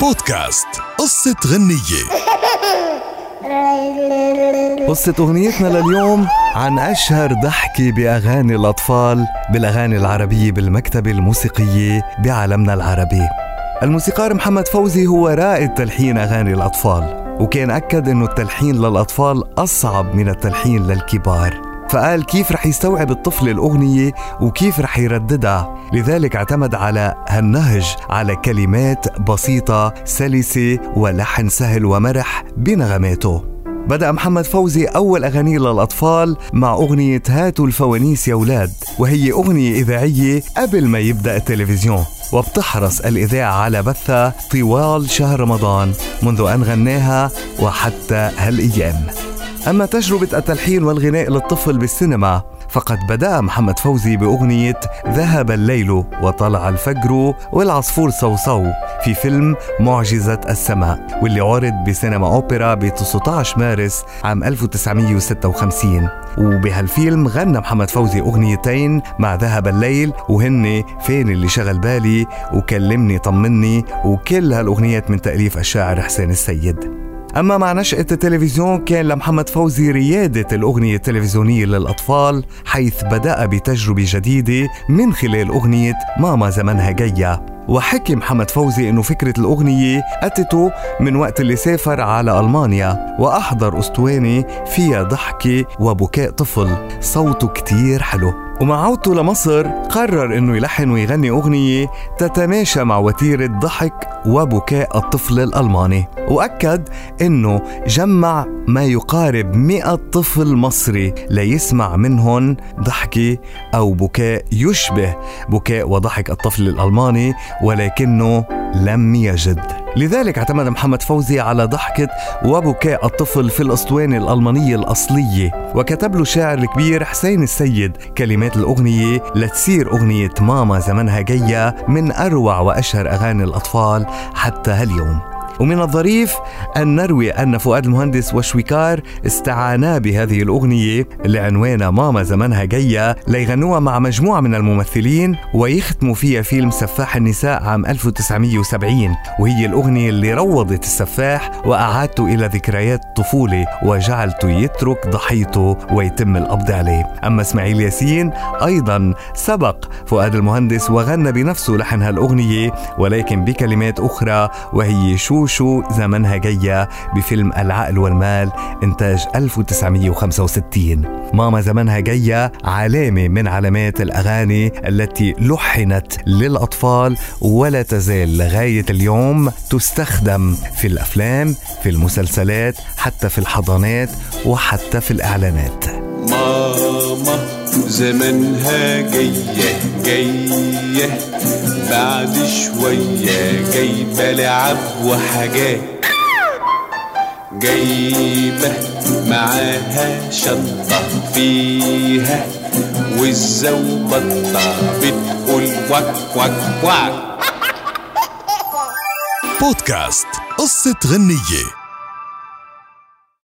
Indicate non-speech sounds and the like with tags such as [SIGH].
بودكاست. قصة غنية. [LAUGHS] قصة أغنيتنا لليوم عن أشهر ضحكة بأغاني الأطفال بالأغاني العربية بالمكتبة الموسيقية بعالمنا العربي. الموسيقار محمد فوزي هو رائد تلحين أغاني الأطفال وكان أكد أنه التلحين للأطفال أصعب من التلحين للكبار. فقال كيف رح يستوعب الطفل الأغنية وكيف رح يرددها؟ لذلك اعتمد على هالنهج على كلمات بسيطة سلسة ولحن سهل ومرح بنغماته. بدأ محمد فوزي أول أغانيه للأطفال مع أغنية هاتوا الفوانيس يا ولاد وهي أغنية إذاعية قبل ما يبدأ التلفزيون. وبتحرص الإذاعة على بثها طوال شهر رمضان منذ أن غناها وحتى هالأيام. أما تجربة التلحين والغناء للطفل بالسينما فقد بدأ محمد فوزي بأغنية ذهب الليل وطلع الفجر والعصفور صوصو في فيلم معجزة السماء واللي عرض بسينما أوبرا ب 19 مارس عام 1956 وبهالفيلم غنى محمد فوزي أغنيتين مع ذهب الليل وهن فين اللي شغل بالي وكلمني طمني وكل هالأغنيات من تأليف الشاعر حسين السيد. أما مع نشأة التلفزيون كان لمحمد فوزي ريادة الأغنية التلفزيونية للأطفال حيث بدأ بتجربة جديدة من خلال أغنية ماما زمنها جاية. وحكي محمد فوزي إنه فكرة الأغنية أتته من وقت اللي سافر على ألمانيا وأحضر أسطوانة فيها ضحكة وبكاء طفل. صوته كتير حلو. ومع عودته لمصر قرر إنه يلحن ويغني أغنية تتماشى مع وتيرة ضحك وبكاء الطفل الألماني. وأكد إنه جمع ما يقارب 100 طفل مصري ليسمع منهم ضحكة أو بكاء يشبه بكاء وضحك الطفل الألماني ولكنه لم يجد. لذلك اعتمد محمد فوزي على ضحكة وبكاء الطفل في الأسطوانة الألمانية الأصلية وكتب له شاعر الكبير حسين السيد كلمات الأغنية لتصير أغنية ماما زمنها جاية من أروع وأشهر أغاني الأطفال حتى هاليوم. ومن الظريف أن نروي أن فؤاد المهندس وشويكار استعانا بهذه الأغنية اللي عنوانها ماما زمنها جاية ليغنوها مع مجموعة من الممثلين ويختموا فيها فيلم سفاح النساء عام 1970 وهي الأغنية اللي روضت السفاح وأعادته إلى ذكريات الطفولة وجعلته يترك ضحيته ويتم القبض عليه. أما إسماعيل ياسين أيضا سبق فؤاد المهندس وغنى بنفسه لحن هالأغنية ولكن بكلمات أخرى وهي شو شو زمنها جاية بفيلم العقل والمال إنتاج 1965 ماما زمنها جاية علامة من علامات الأغاني التي لحنت للأطفال ولا تزال لغاية اليوم تستخدم في الأفلام في المسلسلات حتى في الحضانات وحتى في الإعلانات. ماما زمنها جاية جاية بعد شوية جايبة لعب وحاجات. جايبة معاها شنطة فيها والزوبطة بتقول وك وك وك بودكاست قصة غنية.